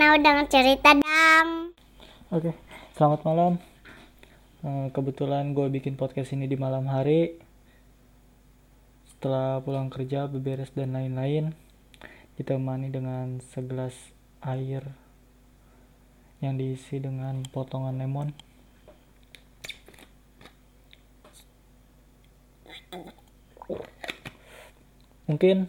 Now dengan cerita dam. Oke, selamat malam. Eh, Kebetulan gue bikin podcast ini di malam hari. Setelah pulang kerja, beberes dan lain-lain, ditemani dengan segelas air yang diisi dengan potongan lemon. Mungkin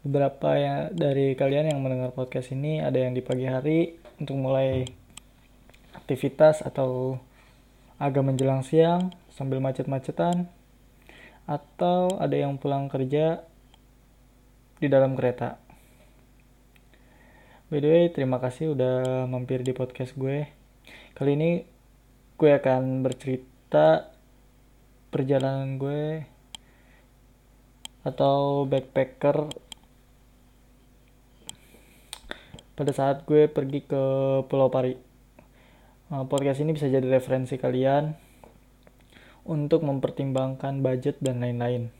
beberapa ya dari kalian yang mendengar podcast ini ada yang di pagi hari untuk mulai aktivitas atau agak menjelang siang sambil macet-macetan atau ada yang pulang kerja di dalam kereta. By the way, terima kasih udah mampir di podcast gue. Kali ini gue akan bercerita perjalanan gue atau backpacker pada saat gue pergi ke Pulau Pari. Uh, Podcast ini bisa jadi referensi kalian untuk mempertimbangkan budget dan lain-lain.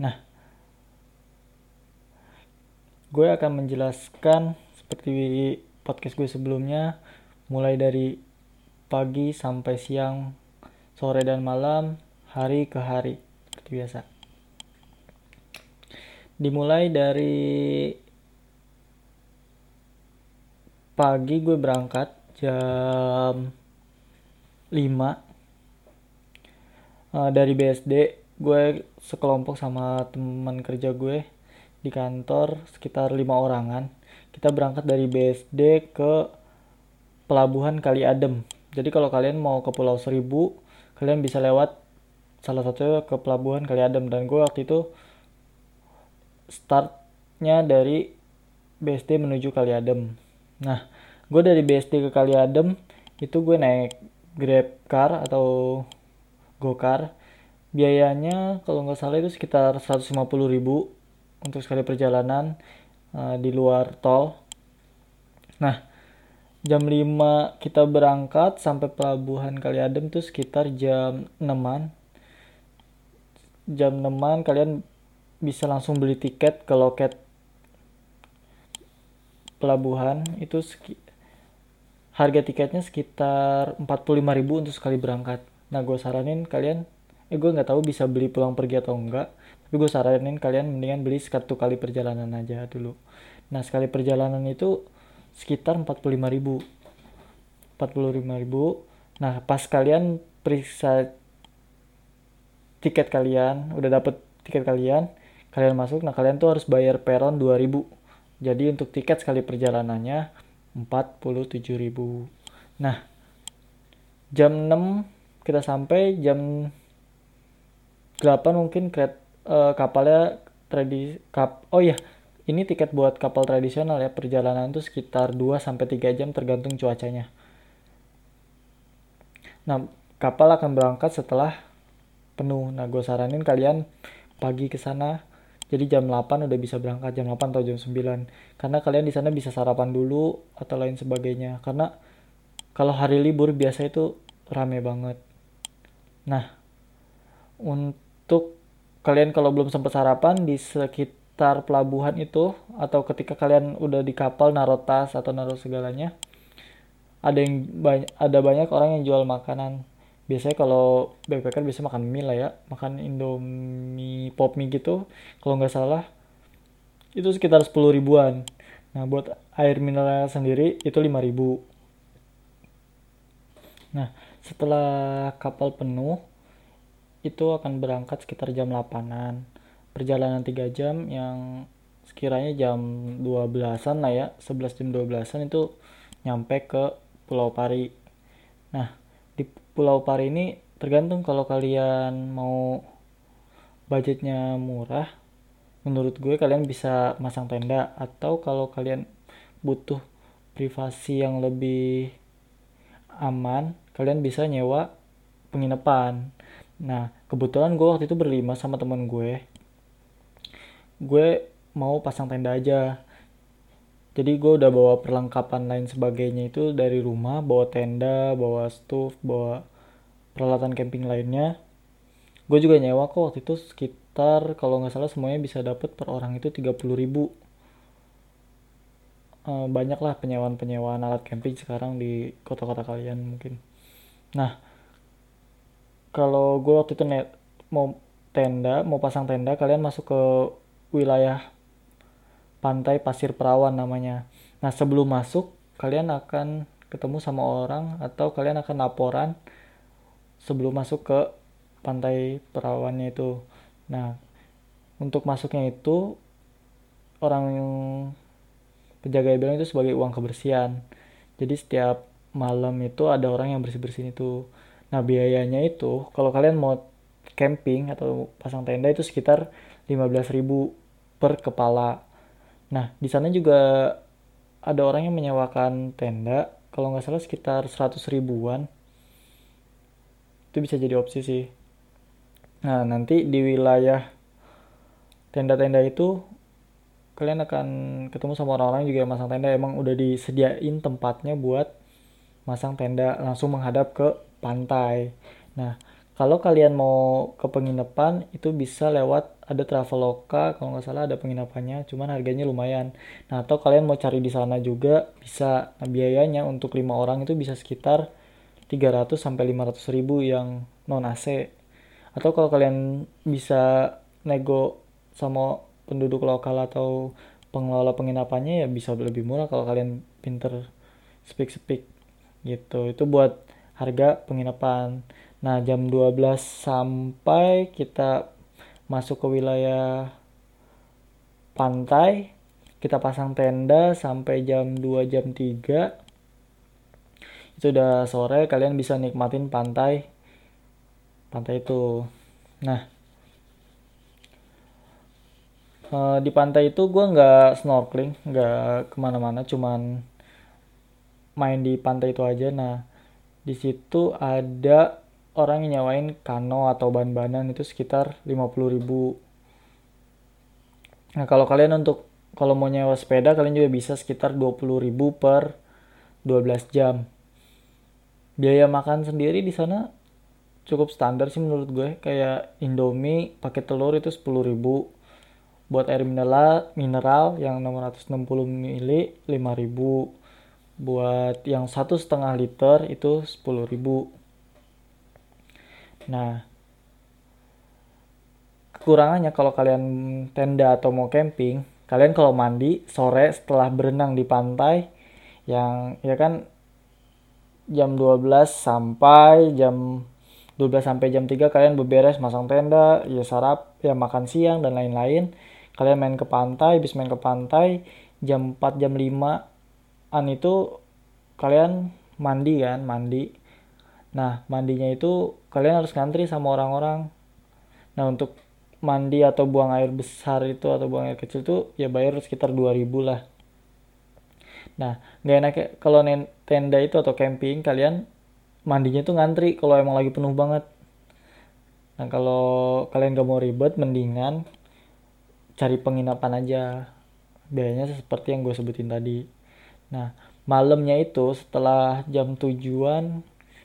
Nah, gue akan menjelaskan seperti podcast gue sebelumnya, mulai dari pagi sampai siang, sore dan malam, hari ke hari, seperti biasa. Dimulai dari pagi gue berangkat jam 5 Eh, dari BSD gue sekelompok sama teman kerja gue di kantor sekitar lima orangan. Kita berangkat dari BSD ke pelabuhan Kali Adem jadi kalau kalian mau ke Pulau Seribu kalian bisa lewat salah satunya ke pelabuhan Kali Adem dan gue waktu itu startnya dari BSD menuju Kali Adem nah gue dari BSD ke Kali Adem itu gue naik Grab car atau Gokar biayanya kalau nggak salah itu sekitar 150.000 untuk sekali perjalanan uh, di luar tol. Nah jam 5 kita berangkat sampai pelabuhan Kali Adem itu sekitar jam 6an jam 6an kalian bisa langsung beli tiket ke loket pelabuhan itu harga tiketnya sekitar 45.000 untuk sekali berangkat Nah gue saranin kalian, eh gue nggak tahu bisa beli pulang pergi atau enggak, tapi gue saranin kalian mendingan beli satu kali perjalanan aja dulu. Nah sekali perjalanan itu sekitar 45 ribu. 45 ribu. Nah pas kalian periksa tiket kalian, udah dapet tiket kalian, kalian masuk, nah kalian tuh harus bayar peron 2000. Jadi untuk tiket sekali perjalanannya 47.000. Nah, jam 6 kita sampai jam 8 mungkin kret, uh, kapalnya tradisi kap oh ya ini tiket buat kapal tradisional ya perjalanan itu sekitar 2 sampai 3 jam tergantung cuacanya. Nah, kapal akan berangkat setelah penuh. Nah, gue saranin kalian pagi ke sana. Jadi jam 8 udah bisa berangkat jam 8 atau jam 9. Karena kalian di sana bisa sarapan dulu atau lain sebagainya. Karena kalau hari libur biasa itu rame banget. Nah, untuk kalian kalau belum sempat sarapan di sekitar pelabuhan itu atau ketika kalian udah di kapal naruh tas atau naruh segalanya, ada yang banyak ada banyak orang yang jual makanan. Biasanya kalau backpacker bisa makan mie lah ya, makan Indomie pop mie gitu. Kalau nggak salah itu sekitar 10 ribuan. Nah, buat air mineral sendiri itu 5 ribu. Nah, setelah kapal penuh itu akan berangkat sekitar jam 8-an perjalanan 3 jam yang sekiranya jam 12-an lah ya 11 jam 12-an itu nyampe ke Pulau Pari nah Pulau Pari ini tergantung kalau kalian mau budgetnya murah menurut gue kalian bisa masang tenda. Atau kalau kalian butuh privasi yang lebih aman kalian bisa nyewa penginapan. Nah kebetulan gue waktu itu berlima sama teman gue. Gue mau pasang tenda aja jadi gue udah bawa perlengkapan lain sebagainya itu dari rumah bawa tenda bawa stove bawa peralatan camping lainnya. Gue juga nyewa kok waktu itu sekitar kalau nggak salah semuanya bisa dapet per orang itu 30 ribu. Uh, banyak lah penyewaan penyewaan alat camping sekarang di kota-kota kalian mungkin. Nah kalau gue waktu itu mau tenda mau pasang tenda kalian masuk ke wilayah pantai Pasir Perawan namanya. Nah sebelum masuk kalian akan ketemu sama orang atau kalian akan laporan sebelum masuk ke pantai perawannya itu. Nah untuk masuknya itu orang yang penjaga bilang itu sebagai uang kebersihan. Jadi setiap malam itu ada orang yang bersih bersihin itu. Nah biayanya itu kalau kalian mau camping atau pasang tenda itu sekitar 15.000 per kepala Nah, di sana juga ada orang yang menyewakan tenda, kalau nggak salah sekitar 100 ribuan. Itu bisa jadi opsi sih. Nah, nanti di wilayah tenda-tenda itu kalian akan ketemu sama orang-orang juga yang masang tenda emang udah disediain tempatnya buat masang tenda langsung menghadap ke pantai. Nah, kalau kalian mau ke penginapan itu bisa lewat ada Traveloka kalau nggak salah ada penginapannya cuman harganya lumayan. Nah atau kalian mau cari di sana juga bisa. Nah, biayanya untuk lima orang itu bisa sekitar 300 sampai 500 ribu yang non AC atau kalau kalian bisa nego sama penduduk lokal atau pengelola penginapannya ya bisa lebih murah kalau kalian pinter speak speak gitu. Itu buat harga penginapan Nah, jam 12 sampai kita masuk ke wilayah pantai. Kita pasang tenda sampai jam 2 jam 3. Itu udah sore, kalian bisa nikmatin pantai. Pantai itu. Nah, uh, di pantai itu gue nggak snorkeling, nggak ke mana-mana, cuman main di pantai itu aja. Nah, di situ ada orang yang nyawain kano atau ban-banan itu sekitar 50 ribu. Nah kalau kalian untuk kalau mau nyewa sepeda kalian juga bisa sekitar 20 ribu per 12 jam. Biaya makan sendiri di sana cukup standar sih menurut gue. Kayak Indomie pakai telur itu 10 ribu. Buat air mineral mineral yang 660 ml 5000 buat yang satu setengah liter itu 10.000 Nah, kekurangannya kalau kalian tenda atau mau camping, kalian kalau mandi sore setelah berenang di pantai yang ya kan jam 12 sampai jam 12 sampai jam 3 kalian beberes masang tenda, ya sarap, ya makan siang dan lain-lain. Kalian main ke pantai, habis main ke pantai jam 4 jam 5 an itu kalian mandi kan, mandi Nah, mandinya itu kalian harus ngantri sama orang-orang. Nah, untuk mandi atau buang air besar itu atau buang air kecil itu ya bayar sekitar 2000 lah. Nah, nggak enak kalau tenda itu atau camping kalian mandinya tuh ngantri kalau emang lagi penuh banget. Nah, kalau kalian gak mau ribet, mendingan cari penginapan aja. Biayanya seperti yang gue sebutin tadi. Nah, malamnya itu setelah jam tujuan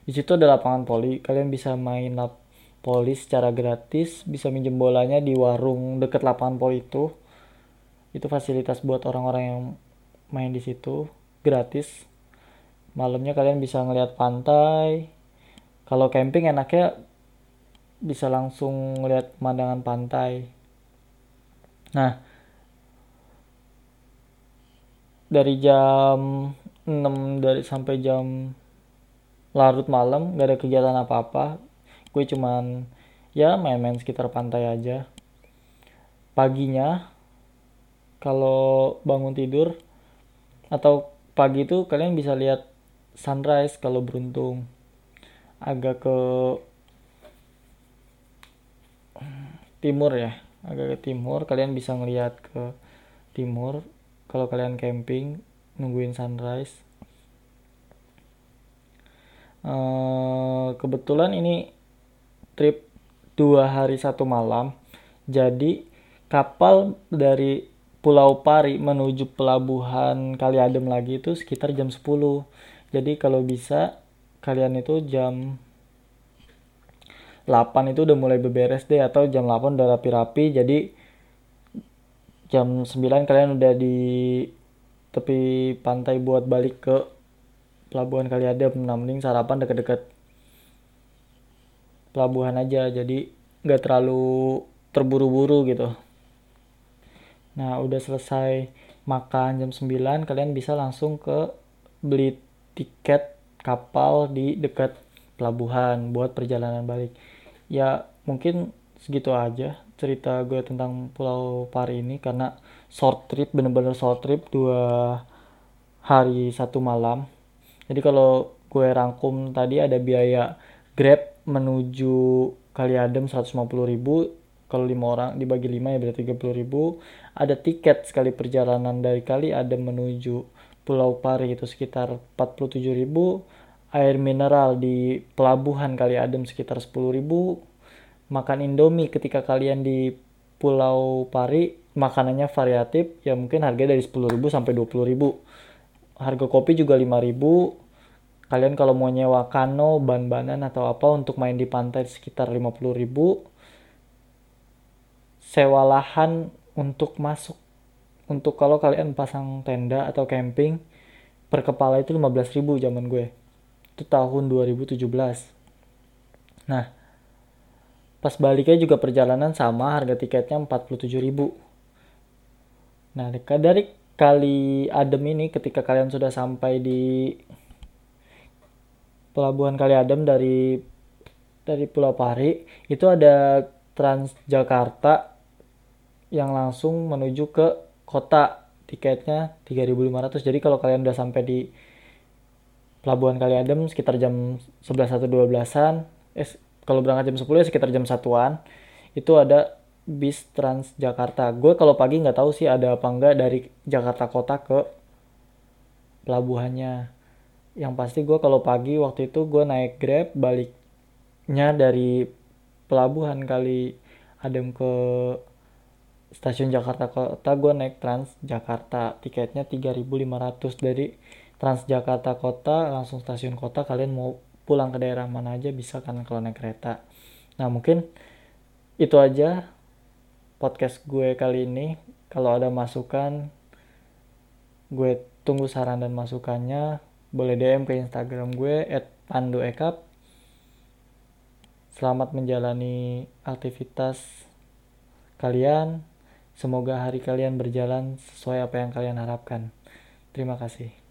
di situ ada lapangan poli. Kalian bisa main lap poli secara gratis bisa minjem bolanya di warung deket lapangan poli itu. Itu fasilitas buat orang-orang yang main di situ gratis. Malamnya kalian bisa ngeliat pantai. Kalau camping enaknya bisa langsung ngeliat pemandangan pantai. Nah dari jam 6 dari sampai jam larut malam gak ada kegiatan apa-apa. Gue cuman ya main-main sekitar pantai aja. Paginya kalau bangun tidur atau pagi itu kalian bisa lihat sunrise kalau beruntung. Agak ke timur ya agak ke timur. Kalian bisa ngelihat ke timur. Kalau kalian camping nungguin sunrise Eh, kebetulan ini trip dua hari satu malam. Jadi kapal dari Pulau Pari menuju pelabuhan Kali Adem lagi itu sekitar jam 10 jadi kalau bisa kalian itu jam 8 itu udah mulai beberes deh atau jam 8 udah rapi-rapi. Jadi jam 9 kalian udah di tepi pantai buat balik ke pelabuhan kali Adem nah mending sarapan deket-deket. Pelabuhan aja jadi nggak terlalu terburu-buru gitu. Nah udah selesai makan jam 9 kalian bisa langsung ke beli tiket kapal di dekat pelabuhan buat perjalanan balik. Ya mungkin segitu aja cerita gue tentang Pulau Pari ini karena short trip bener-bener short trip dua hari satu malam jadi kalau gue rangkum tadi ada biaya Grab menuju Kali Adem 150 ribu kalau lima orang dibagi lima ya berarti 30 ribu. Ada tiket sekali perjalanan dari Kali Adem menuju Pulau Pari itu sekitar 47 ribu. Air mineral di pelabuhan Kali Adem sekitar 10 ribu. Makan indomie ketika kalian di Pulau Pari makanannya variatif ya mungkin harga dari 10.000 sampai 20.000 harga kopi juga 5.000 kalian kalau mau nyewa kano ban-banan atau apa untuk main di pantai sekitar 50.000 sewa lahan untuk masuk. Untuk kalau kalian pasang tenda atau camping per kepala itu 15.000 zaman gue. Itu tahun 2017 nah Pas baliknya juga perjalanan sama, harga tiketnya 47.000. Nah, dari kali Adem ini ketika kalian sudah sampai di pelabuhan Kali Adem dari dari Pulau Pari, itu ada Transjakarta yang langsung menuju ke kota. Tiketnya 3.500. Jadi kalau kalian udah sampai di pelabuhan Kali Adem sekitar jam 11 atau 12-an, eh kalau berangkat jam 10 ya sekitar jam satuan itu ada bis Trans Jakarta gue kalau pagi nggak tahu sih ada apa enggak dari Jakarta Kota ke pelabuhannya. Yang pasti gue kalau pagi waktu itu gue naik grab baliknya dari pelabuhan kali adem ke stasiun Jakarta Kota gue naik Trans Jakarta tiketnya 3.500 dari Trans Jakarta Kota langsung stasiun kota kalian mau pulang ke daerah mana aja bisa kan kalau naik kereta. Nah mungkin itu aja podcast gue kali ini kalau ada masukan gue tunggu saran dan masukannya. Boleh DM ke Instagram gue @panduekap selamat menjalani aktivitas kalian. Semoga hari kalian berjalan sesuai apa yang kalian harapkan. Terima kasih